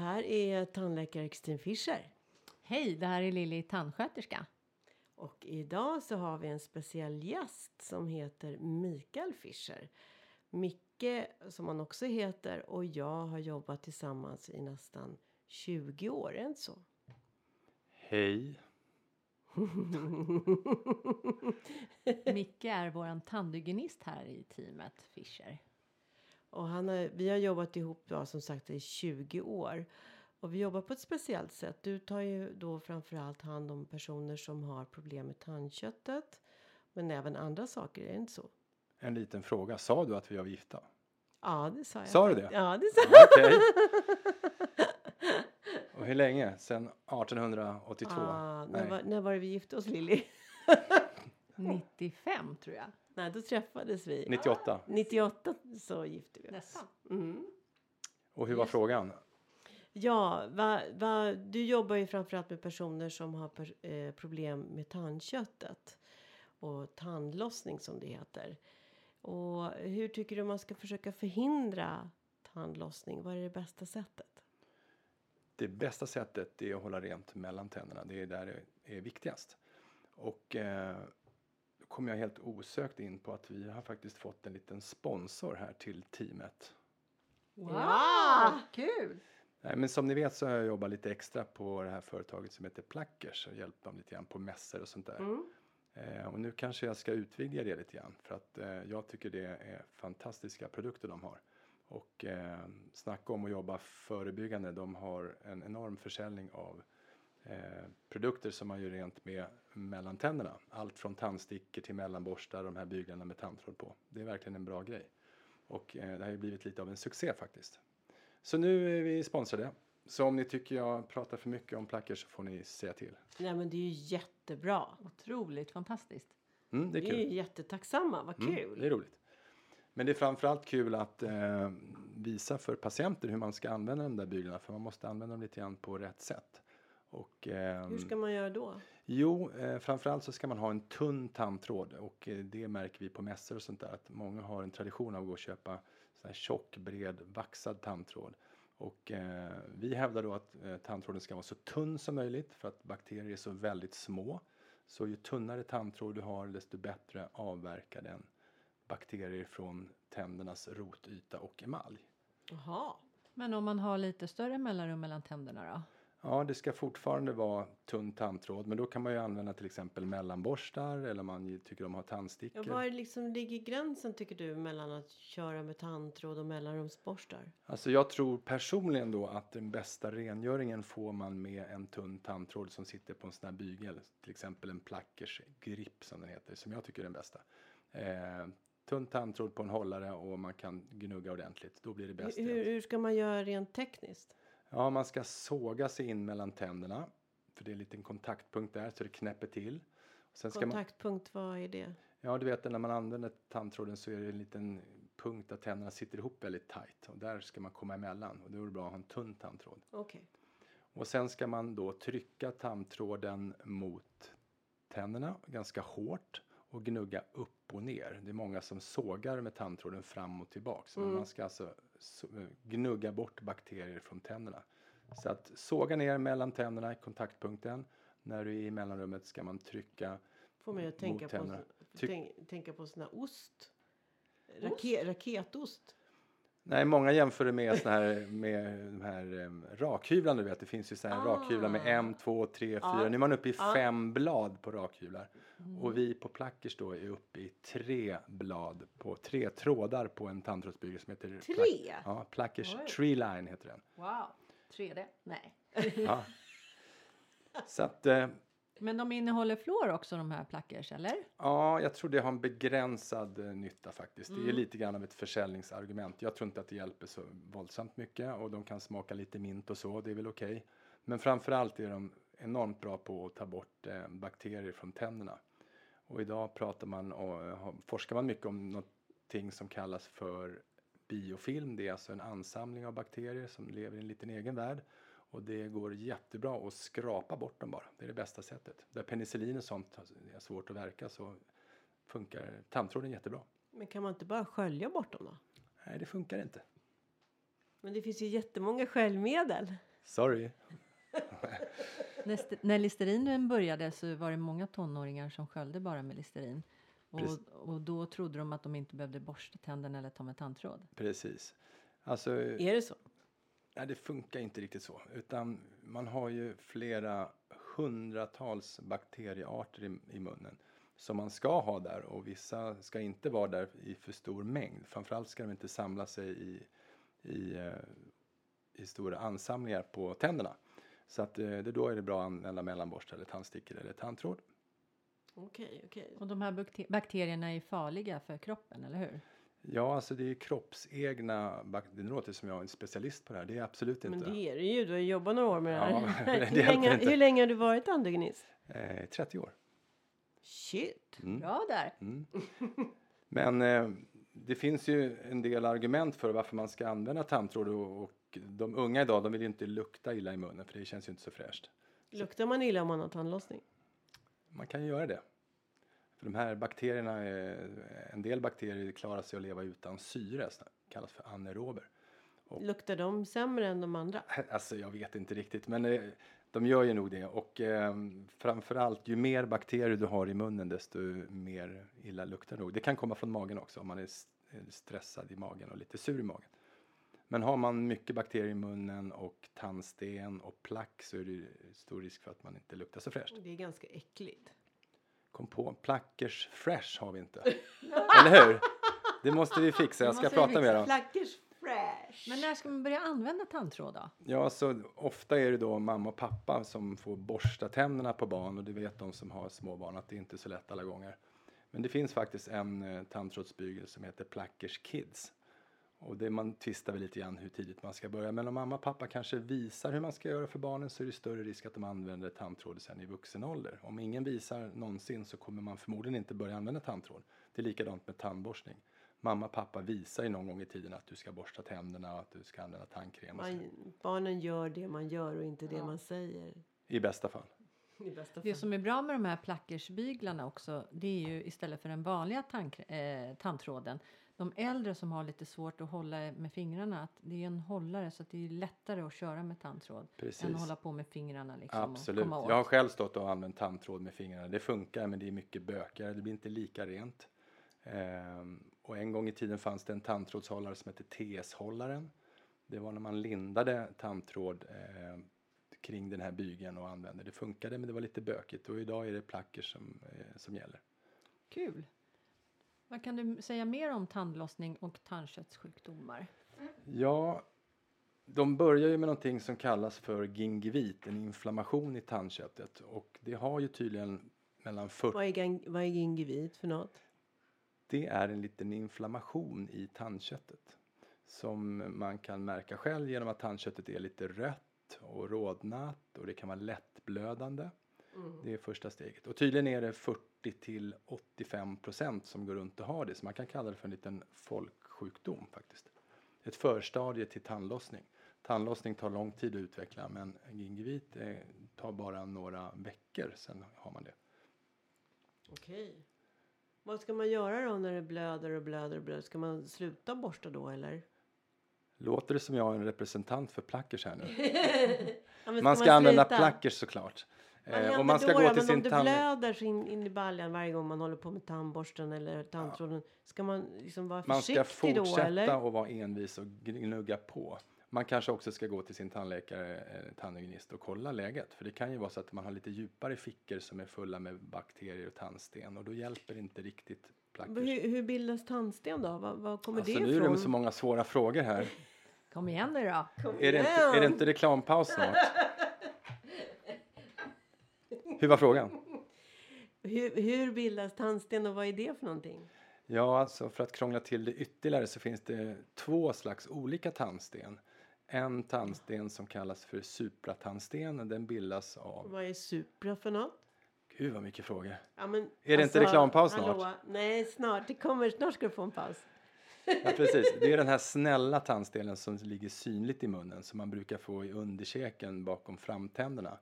här är tandläkare Kristin Fischer. Hej, det här är Lilly tandsköterska. Och idag så har vi en speciell gäst som heter Mikael Fischer. Micke, som han också heter, och jag har jobbat tillsammans i nästan 20 år, är inte så? Hej. Micke är vår tandhygienist här i teamet Fischer. Och han har, vi har jobbat ihop ja, som sagt i 20 år. Och vi jobbar på ett speciellt sätt. Du tar ju då framförallt hand om personer som har problem med tandköttet. Men även andra saker, är det inte så? En liten fråga. Sa du att vi var gifta? Ja, det sa jag. Sa du det? Ja, det sa jag. Okej. Och hur länge? Sen 1882? Ah, när, var, när var det vi gifte oss, Lilly? 95 tror jag. Nej, då träffades vi. 98. 98 så gifte vi oss. Nästan. Mm. Och hur var Just. frågan? Ja, va, va, du jobbar ju framförallt med personer som har per, eh, problem med tandköttet. Och tandlossning som det heter. Och hur tycker du man ska försöka förhindra tandlossning? Vad är det bästa sättet? Det bästa sättet är att hålla rent mellan tänderna. Det är där det är viktigast. Och eh, kom jag helt osökt in på att vi har faktiskt fått en liten sponsor här till teamet. Wow, Ja! kul! Nej, men som ni vet så har jag jobbat lite extra på det här företaget som heter Plackers och hjälpt dem lite grann på mässor och sånt där. Mm. Eh, och nu kanske jag ska utvidga det lite grann för att eh, jag tycker det är fantastiska produkter de har. Och eh, snacka om att jobba förebyggande. De har en enorm försäljning av eh, produkter som man gör rent med mellan tänderna. Allt från tandstickor till mellanborstar, de här byglarna med tandtråd på. Det är verkligen en bra grej. Och eh, det har ju blivit lite av en succé faktiskt. Så nu är vi sponsrade. Så om ni tycker jag pratar för mycket om plackers så får ni säga till. Nej, men det är ju jättebra. Otroligt fantastiskt. Mm, det är Vi är kul. ju jättetacksamma. Vad Mm, kul! det är roligt. Men det är framförallt kul att eh, visa för patienter hur man ska använda de där byglarna. För man måste använda dem lite grann på rätt sätt. Och, ehm, Hur ska man göra då? Jo, eh, framförallt så ska man ha en tunn tandtråd. Och eh, det märker vi på mässor och sånt där. Att många har en tradition av att gå och köpa sån här tjock, bred, vaxad tandtråd. Och eh, vi hävdar då att eh, tandtråden ska vara så tunn som möjligt. För att bakterier är så väldigt små. Så ju tunnare tandtråd du har desto bättre avverkar den bakterier från tändernas rotyta och emalj. Jaha. Men om man har lite större mellanrum mellan tänderna då? Ja, det ska fortfarande vara tunn tandtråd, men då kan man ju använda till exempel mellanborstar eller man tycker om att ha Ja, tandstickor. var liksom ligger gränsen tycker du mellan att köra med tandtråd och mellanrumsborstar? Alltså jag tror personligen då att den bästa rengöringen får man med en tunn tandtråd som sitter på en sån här bygel, till exempel en plackers grip som den heter, som jag tycker är den bästa. Eh, tunn tandtråd på en hållare och man kan gnugga ordentligt, då blir det bäst. Hur, hur ska man göra rent tekniskt? Ja, man ska såga sig in mellan tänderna, för det är en liten kontaktpunkt där så det knäpper till. Sen ska man, Kontaktpunkt, vad är det? Ja, du vet när man använder tandtråden så är det en liten punkt där tänderna sitter ihop väldigt tajt och där ska man komma emellan och då är det bra att ha en tunn tandtråd. Okej. Och sen ska man då trycka tandtråden mot tänderna ganska hårt och gnugga upp och ner. Det är många som sågar med tandtråden fram och tillbaks. Men Mm. man ska alltså så- gnugga bort bakterier från tänderna. Så att såga ner mellan tänderna i kontaktpunkten. När du är i mellanrummet ska man trycka Får man ju Mot tänka på, tänka på sån här ost. Rake, raketost. Nej, många jämför det med såna här med de här um, rakhyvlarna. Du vet, det finns ju så här Ah. rakhyvlar med en, två, tre, Ja. fyra. Nu är man uppe i Ja. fem blad på rakhyvlar. Mm. Och vi på Plackers då är uppe i tre blad på tre trådar på en tandtrådsbygel som heter Plack- Tre? Ja, Plackers Oj. Tree Line heter den. Wow! 3D? Nej. Ja. Så att, eh, Men de innehåller fluor också de här plackers, eller? ja, jag tror det har en begränsad eh, nytta faktiskt. Det är Mm. lite grann av ett försäljningsargument. Jag tror inte att det hjälper så våldsamt mycket och de kan smaka lite mint och så, det är väl okej. Men framförallt är de enormt bra på att ta bort eh, bakterier från tänderna. Och idag pratar man och eh, forskar man mycket om någonting som kallas för biofilm. Det är alltså en ansamling av bakterier som lever i en liten egen värld. Och det går jättebra att skrapa bort dem bara. Det är det bästa sättet. Där penicillin och sånt är svårt att verka så funkar tandtråden jättebra. Men kan man inte bara skölja bort dem då? Nej, det funkar inte. Men det finns ju jättemånga sköljmedel. Sorry. När, st- när Listerinen började så var det många tonåringar som sköljde bara med Listerin. Precis. Och, och då trodde de att de inte behövde borsta tänderna eller ta med tandtråd. Precis. Alltså, Är det så? Nej, det funkar inte riktigt så. Utan man har ju flera hundratals bakteriearter i, i munnen som man ska ha där och vissa ska inte vara där i för stor mängd. Framförallt ska de inte samla sig i, i, eh, i stora ansamlingar på tänderna. Så att eh, det då är det bra att använda mellanborste eller tandstickor eller tandtråd. Okej, okej. Och de här bakte- bakterierna är farliga för kroppen, eller hur? Ja, alltså det är kroppsegna bakterier. Det låter som jag är en specialist på det här. Det är jag absolut Men inte. det är det ju. Du har jobbat några år med det Ja, här. det hur, länge, inte. hur länge har du varit tandhygienist? Eh, 30 år. Shit. Mm. Bra där! Mm. Men eh, det finns ju en del argument för varför man ska använda tandtråd och, och de unga idag de vill ju inte lukta illa i munnen för det känns ju inte så fräscht. Luktar man illa om man har tandlossning? Man kan ju göra det. För de här bakterierna, är, en del bakterier klarar sig att leva utan syre, kallas för anaerober. Och- Luktar de sämre än de andra? Alltså jag vet inte riktigt men eh, de gör ju nog det och eh, framförallt ju mer bakterier du har i munnen desto mer illa luktar det nog. Det kan komma från magen också om man är är stressad i magen och lite sur i magen. Men har man mycket bakterier i munnen och tandsten och plack så är det stor risk för att man inte luktar så fräscht. Det är ganska äckligt. Kom på, plackers fresh har vi inte. Eller hur? Det måste vi fixa, jag ska prata med dem. Flackers fresh. Men när ska man börja använda tandtråd då? Ja, så ofta är det då mamma och pappa som får borsta tänderna på barn och det vet de som har små barn att det inte är så lätt alla gånger. Men det finns faktiskt en eh, tandtrådsbygel som heter Plackers Kids. Och det man tvistar väl lite grann hur tidigt man ska börja. Men om mamma och pappa kanske visar hur man ska göra för barnen så är det större risk att de använder tandtråd sen i vuxen ålder. Om ingen visar någonsin så kommer man förmodligen inte börja använda tandtråd. Det är likadant med tandborstning. Mamma och pappa visar ju någon gång i tiden att du ska borsta tänderna och att du ska använda tandkräm. och så. Man, barnen gör det man gör och inte det man säger. I bästa fall. Det som är bra med de här plackersbyglarna också, det är ju istället för den vanliga tandk- eh, tandtråden, de äldre som har lite svårt att hålla med fingrarna, att det är en hållare så att det är lättare att köra med tandtråd Precis. än att hålla på med fingrarna liksom Absolut. och komma åt. Jag har själv stått och använt tandtråd med fingrarna. Det funkar men det är mycket bökigare. Det blir inte lika rent. Ehm, och en gång i tiden fanns det en tandtrådshållare som hette TS-hållaren. Det var när man lindade tandtråd eh, kring den här bygeln och använde. Det funkade men det var lite bökigt och idag är det plackers som, eh, som gäller. Kul! Vad kan du säga mer om tandlossning och tandköttssjukdomar? Ja, de börjar ju med någonting som kallas för gingivit, en inflammation i tandköttet. Och det har ju tydligen mellan 40 Vad är, gang, vad är gingivit för något? Det är en liten inflammation i tandköttet som man kan märka själv genom att tandköttet är lite rött och rodnat och det kan vara lättblödande. Det är första steget. Och tydligen är det 40 till 85 procent som går runt och har det så man kan kalla det för en liten folksjukdom faktiskt. Ett förstadie till tandlossning. Tandlossning tar lång tid att utveckla men gingivit eh, tar bara några veckor sen har man det. Okej. Vad ska man göra då när det blöder och blöder och blöder? Ska man sluta borsta då eller? Låter det som jag är en representant för plackers här nu? Ja, men Man ska använda sluta? plackers såklart. Eh, och man ska då, gå till men sin om det blöder så in, in i baljan varje gång man håller på med tandborsten eller tandtråden. Ska man liksom vara Man ska försiktig då fortsätta eller? och vara envis och gnugga på. Man kanske också ska gå till sin tandläkare, eh, tandhygienist och kolla läget. För det kan ju vara så att man har lite djupare fickor som är fulla med bakterier och tandsten och då hjälper inte riktigt plackers. Hur, hur bildas tandsten då? Var, var kommer Alltså det nu är ifrån? det så många svåra frågor här. Kom igen nu då! Kom Är det, inte, igen! är det inte reklampaus snart? Hur var frågan? Hur, hur bildas tandsten och vad är det för någonting? Ja, alltså för att krångla till det ytterligare så finns det två slags olika tandsten. En tandsten som kallas för supratandsten och den bildas av... Vad är supra för något? Gud vad mycket frågor. Ja, men, alltså, Är det inte reklampaus snart? Hallå? Nej, snart. Det kommer, snart ska du få en paus. Ja, precis. Det är den här snälla tandstenen som ligger synligt i munnen som man brukar få i underkäken bakom framtänderna.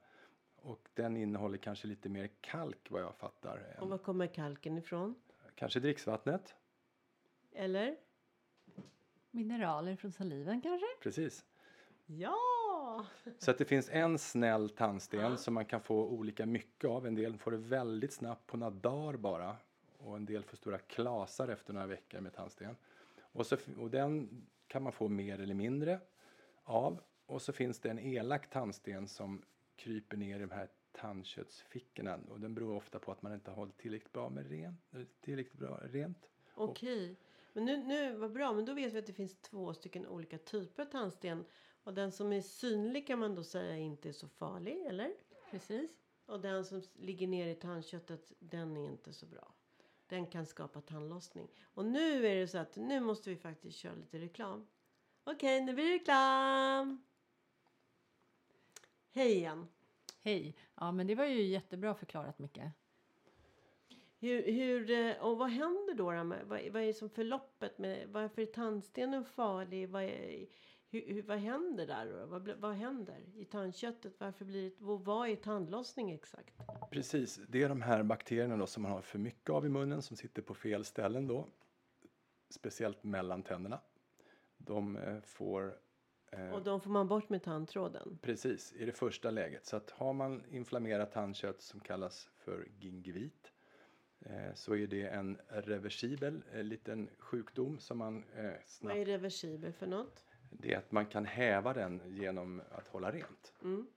Och den innehåller kanske lite mer kalk vad jag fattar. Och var kommer kalken ifrån? Kanske dricksvattnet? Eller? Mineraler från saliven kanske? Precis. Ja! Ja. Så att det finns en snäll tandsten Ja. som man kan få olika mycket av. En del får det väldigt snabbt på några dagar bara. Och en del får stora klasar efter några veckor med tandsten. Och, så, och den kan man få mer eller mindre av. Och så finns det en elak tandsten som kryper ner i de här tandköttsfickorna. Och den beror ofta på att man inte har hållit tillräckligt bra med rent. Tillräckligt bra rent. Okej. Men nu, nu, vad bra. Men då vet vi att det finns två stycken olika typer av tandsten. Och den som är synlig kan man då säga inte är så farlig, eller? Precis. Och den som ligger ner i tandköttet, den är inte så bra. Den kan skapa tandlossning. Och nu är det så att nu måste vi faktiskt köra lite reklam. Okej, nu blir det reklam! Hej igen! Hej. Ja, men det var ju jättebra förklarat, Micke. Hur, hur, eh, och vad händer då? då med, vad, vad är som förloppet? Med, varför är tandstenen farlig? Vad, är, hur, hur, vad händer där? Då? Vad, vad händer i tandköttet? Varför blir det, vad är tandlossning exakt? Precis, det är de här bakterierna då som man har för mycket av i munnen som sitter på fel ställen då. Speciellt mellan tänderna. De eh, får Och de får man bort med tandtråden. Precis, i det första läget. Så att har man inflammerat tandkött som kallas för gingivit eh, så är det en reversibel eh, liten sjukdom som man eh, Vad snabbt... är reversibel för något? Det är att man kan häva den genom att hålla rent. Mm.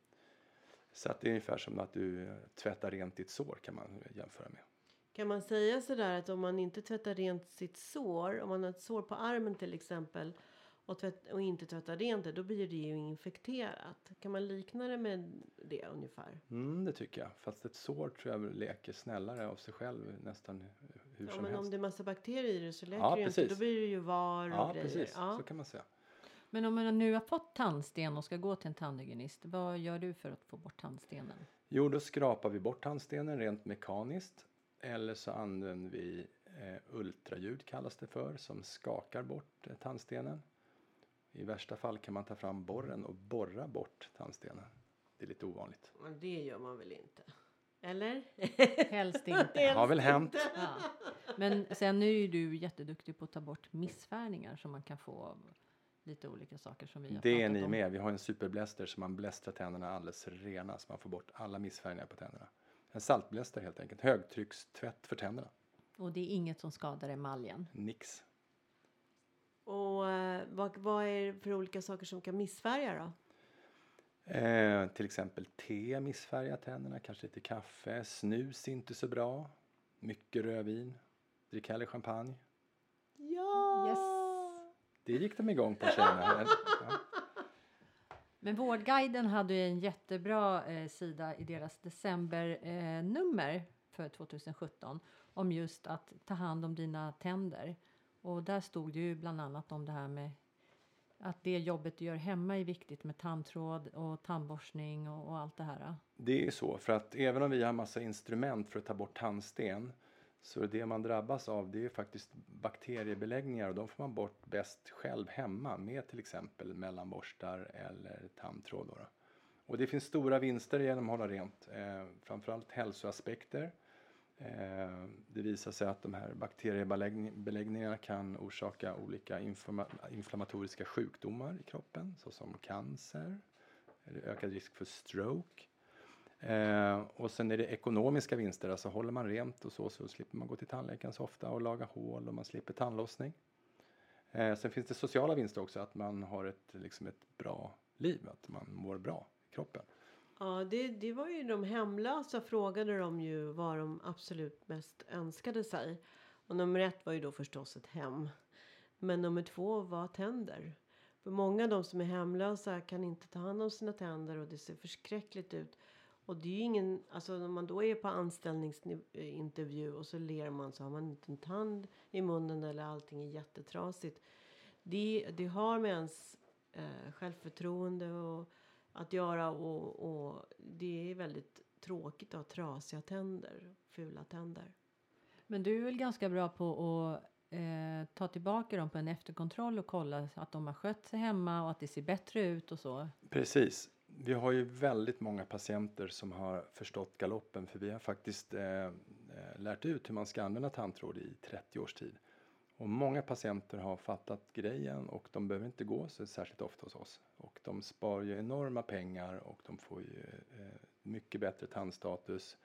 Så att det är ungefär som att du eh, tvättar rent ditt sår kan man jämföra med. Kan man säga sådär att om man inte tvättar rent sitt sår, om man har ett sår på armen till exempel och, tvätt, och inte tvättar rent det, då blir det ju infekterat. Kan man likna det med det ungefär? Mm, det tycker jag. Fast ett sår tror jag leker snällare av sig själv nästan hur Ja, som men helst. om det är massa bakterier i det så läker Ja, det ju inte. precis. Då blir det ju var och Ja, grejer. precis. Ja. Så kan man säga. Men om man nu har fått tandsten och ska gå till en tandhygienist, vad gör du för att få bort tandstenen? Jo, då skrapar vi bort tandstenen rent mekaniskt. Eller så använder vi eh, ultraljud kallas det för, som skakar bort eh, tandstenen. I värsta fall kan man ta fram borren och borra bort tandstenen. Det är lite ovanligt. Men det gör man väl inte? Eller? Helst inte. Det har väl hänt. Ja. Men sen är ju du jätteduktig på att ta bort missfärgningar som man kan få av lite olika saker som vi har Det är ni om. med. Vi har en superbläster så man blästrar tänderna alldeles rena så man får bort alla missfärgningar på tänderna. En saltbläster helt enkelt. Högtryckstvätt för tänderna. Och det är inget som skadar emaljen. Nix. Och eh, vad, vad är det för olika saker som kan missfärga då? Eh, till exempel te missfärgar tänderna, kanske lite kaffe. Snus är inte så bra. Mycket rödvin. Drick hellre champagne. Ja! Yes. Det gick de igång på tjejerna. Ja. Men Vårdguiden hade ju en jättebra eh, sida i deras decembernummer eh, för 2017 om just att ta hand om dina tänder. Och där stod det ju bland annat om det här med att det jobbet du gör hemma är viktigt med tandtråd och tandborstning och, och allt det här. Det är så, för att även om vi har massa instrument för att ta bort tandsten så är det man drabbas av det är faktiskt bakteriebeläggningar och de får man bort bäst själv hemma med till exempel mellanborstar eller tandtråd. Då. Och det finns stora vinster genom att hålla rent, eh, framförallt hälsoaspekter. Eh, det visar sig att de här bakteriebeläggningarna kan orsaka olika inflammatoriska sjukdomar i kroppen såsom cancer, eller ökad risk för stroke. Eh, och sen är det ekonomiska vinster, alltså håller man rent och så, så slipper man gå till tandläkaren så ofta och laga hål och man slipper tandlossning. Eh, sen finns det sociala vinster också, att man har ett, liksom ett bra liv, att man mår bra i kroppen. Ja, det, det var ju de hemlösa frågade de ju vad de absolut mest önskade sig. Och nummer ett var ju då förstås ett hem. Men nummer två var tänder. För många av de som är hemlösa kan inte ta hand om sina tänder och det ser förskräckligt ut. Och det är ju ingen, alltså när man då är på anställningsintervju och så ler man så har man inte en tand i munnen eller allting är jättetrasigt. Det, det har med ens eh, självförtroende och att göra och, och det är väldigt tråkigt att ha trasiga tänder, fula tänder. Men du är väl ganska bra på att eh, ta tillbaka dem på en efterkontroll och kolla att de har skött sig hemma och att det ser bättre ut och så. Precis. Vi har ju väldigt många patienter som har förstått galoppen för vi har faktiskt eh, eh, lärt ut hur man ska använda tandtråd i 30 års tid. Och många patienter har fattat grejen och de behöver inte gå så särskilt ofta hos oss. Och de sparar ju enorma pengar och de får ju eh, mycket bättre tandstatus.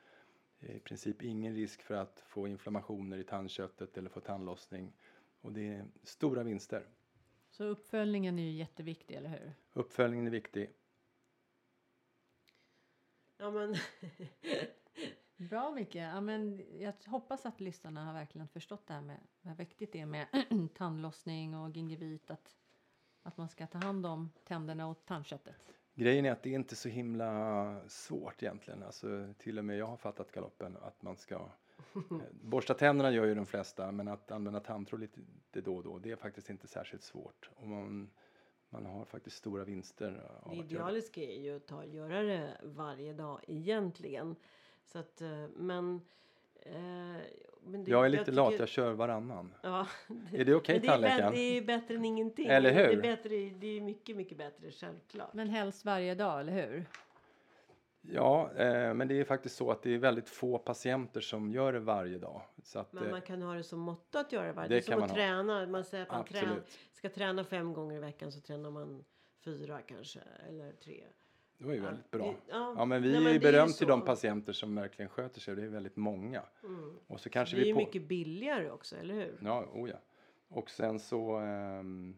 I princip ingen risk för att få inflammationer i tandköttet eller få tandlossning. Och det är stora vinster. Så uppföljningen är ju jätteviktig, eller hur? Uppföljningen är viktig. Ja, men Bra Micke. Ja, men jag hoppas att lyssnarna har verkligen förstått det här med hur viktigt det är med tandlossning och gingivit. Att, att man ska ta hand om tänderna och tandköttet. Grejen är att det är inte så himla svårt egentligen. Alltså, till och med jag har fattat galoppen att man ska eh, Borsta tänderna gör ju de flesta, men att använda tandtråd lite då och då, det är faktiskt inte särskilt svårt. Och man, man har faktiskt stora vinster av det idealiska är ju att ta, göra det varje dag egentligen. Så att, eh, men... Eh, men det, Jag är lite lat, tycker- jag kör varannan. Ja, Är det okej men det är, bä- tandläkaren? det är bättre än ingenting. Eller Det är, hur? bättre, det är mycket, mycket bättre, självklart. Men helst varje dag, eller hur? Ja, eh, men det är faktiskt så att det är väldigt få patienter som gör det varje dag. Så att, Men eh, man kan ha det som motto att göra det varje det dag. Som kan att man ha. träna. Man säger att man absolut. ska träna fem gånger i veckan så tränar man fyra kanske. Eller tre. Det var ju väldigt bra. det- ja. Ja, men vi Nej, är men det är ju berömt till de så. patienter som verkligen sköter sig det är väldigt många. Mm. Och så kanske det är vi ju på... mycket billigare också, eller hur? Ja, oh ja. Och sen så ehm,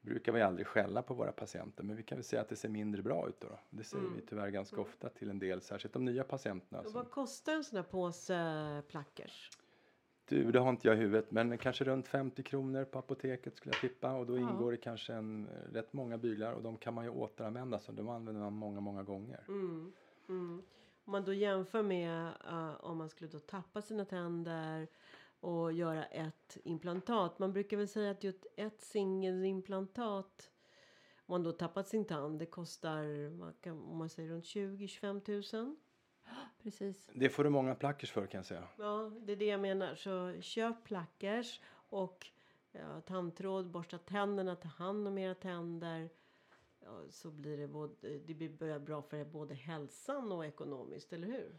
brukar vi aldrig skälla på våra patienter, men vi kan väl säga att det ser mindre bra ut då. då. Det säger Mm. vi tyvärr ganska ofta till en del, särskilt de nya patienterna. Och Som, vad kostar en sån här påse plackers? Du, det har inte jag i huvudet, men kanske runt 50 kronor på apoteket skulle jag tippa. Och då Ja. ingår det kanske en, eh, rätt många byglar och de kan man ju återanvända, så de använder man många, många gånger. Mm. Mm. Om man då jämför med eh, om man skulle då tappa sina tänder och göra ett implantat. Man brukar väl säga att just ett singelimplantat om man då tappat sin tand det kostar kan, om man säger runt 20-25 tusen. Precis. Det får du många plackers för kan jag säga. Ja, det är det jag menar. Så köp plackers och ja, tandtråd, borsta tänderna, ta hand om era tänder. Ja, så blir det, både, det blir bra för både hälsan och ekonomiskt, eller hur?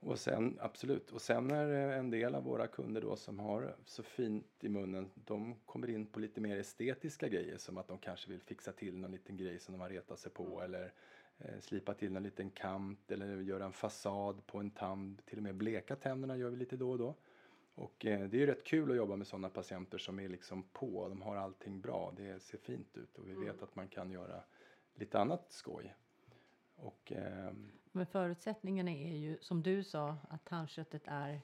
Och sen, absolut. Och sen är det en del av våra kunder då som har så fint i munnen, de kommer in på lite mer estetiska grejer som att de kanske vill fixa till någon liten grej som de har retat sig på eller eh, slipa till någon liten kant eller göra en fasad på en tand. Till och med bleka tänderna gör vi lite då och då. Och eh, det är ju rätt kul att jobba med sådana patienter som är liksom på, de har allting bra, det ser fint ut och vi vet att man kan göra lite annat skoj. Och ehm, Men förutsättningarna är ju, som du sa, att tandköttet är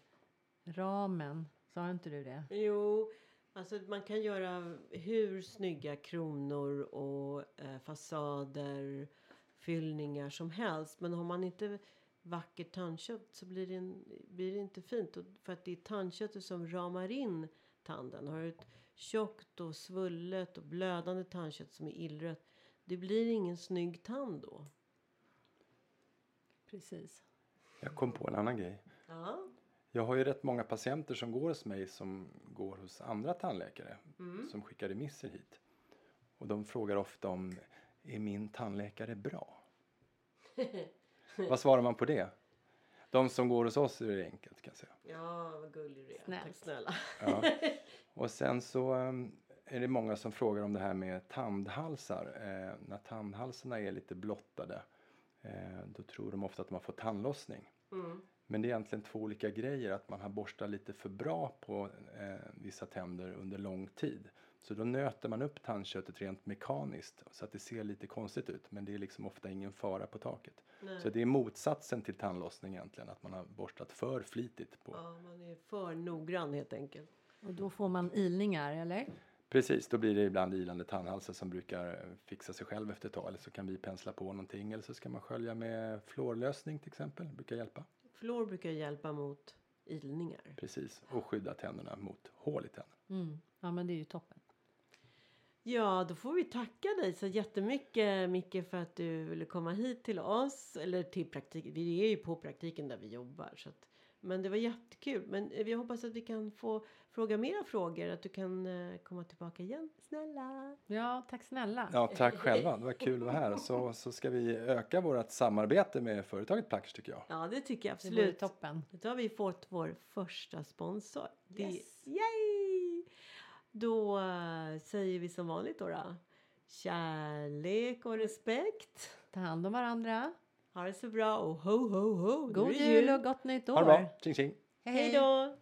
ramen. Sa inte du det? Jo, alltså man kan göra hur snygga kronor och eh, fasader, fyllningar som helst. Men har man inte vackert tandkött så blir det, en, blir det inte fint. Och för att det är tandköttet som ramar in tanden. Har du ett tjockt och svullet och blödande tandkött som är illrött. Det blir ingen snygg tand då. Precis. jag kom på en annan grej. Ja. Jag har ju rätt många patienter som går hos mig som går hos andra tandläkare som skickar remisser hit. Och de frågar ofta om är min tandläkare bra? Vad svarar man på det? De som går hos oss är det enkelt kan jag säga. Ja, vad gullig du är. Snällt. Tack snälla. Ja. Och sen så um, är det många som frågar om det här med tandhalsar. Eh, när tandhalsarna är lite blottade eh, då tror de ofta att har fått tandlossning. Mm. Men det är egentligen två olika grejer. Att man har borstat lite för bra på eh, vissa tänder under lång tid. Så då nöter man upp tandköttet rent mekaniskt så att det ser lite konstigt ut. Men det är liksom ofta ingen fara på taket. Nej. Så det är motsatsen till tandlossning egentligen. Att man har borstat för flitigt på. Ja, man är för noggrann helt enkelt. Och då får man ilningar, eller? Precis, då blir det ibland ilande tandhalsar som brukar eh, fixa sig själv efter ett tag. Eller så kan vi pensla på någonting. Eller så ska man skölja med fluorlösning till exempel. Det brukar hjälpa. Fluor brukar hjälpa mot ilningar. Precis, och skydda tänderna mot hål i tänderna. Mm. Ja, men det är ju toppen. Ja, då får vi tacka dig så jättemycket Micke för att du ville komma hit till oss. Eller till praktik. Vi är ju på praktiken där vi jobbar. Så att, men det var jättekul. Men vi hoppas att vi kan få fråga mera frågor. Att du kan eh, komma tillbaka igen. Snälla. Ja, tack snälla. Ja, tack själva. Det var kul att vara här. Så, så ska vi öka vårt samarbete med företaget Plackers tycker jag. Ja, det tycker jag Det absolut. toppen. Då har vi fått vår första sponsor. Det, Yes. Yay! Då eh, säger vi som vanligt då, då. Kärlek och respekt. Ta hand om varandra. Ha det så bra och ho ho ho. God jul och gott nytt år. Ha det bra. Tjing tjing. Hej då!